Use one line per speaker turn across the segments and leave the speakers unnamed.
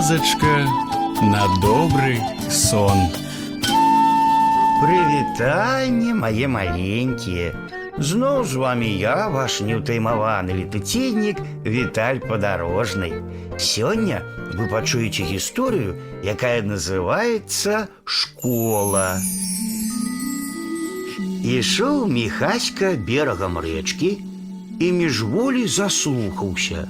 казачка на добрый сон.
Прывітанне мае маленькія. Зноў з вами я, ваш неўтаймаваны летуценнік Віталь падарожнай. Сёння вы пачуеце гісторыю, якая называецца школа. Ішоў міхаська берагам рэчкі і міжволі заслухаўся.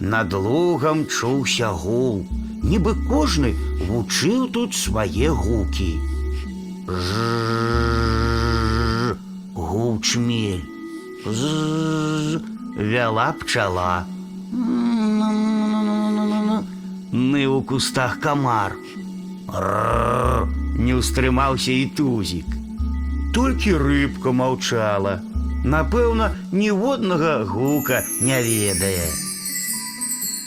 Над лугам чуўся гул, нібы кожны вучыў тут свае гукі. Жжж, гуў чмель. З вяла пчала. Ны ў кустах камар. Рррр, не ўстрымаўся і тузік. Толькі рыбка маўчала. Напэўна, ніводнага гука не ведае.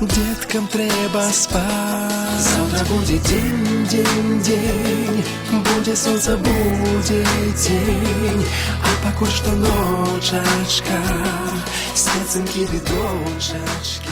деткам треба спать. Завтра будет день, день, день, будет солнце, будет день, а пока что ночечка, снятся дочечки.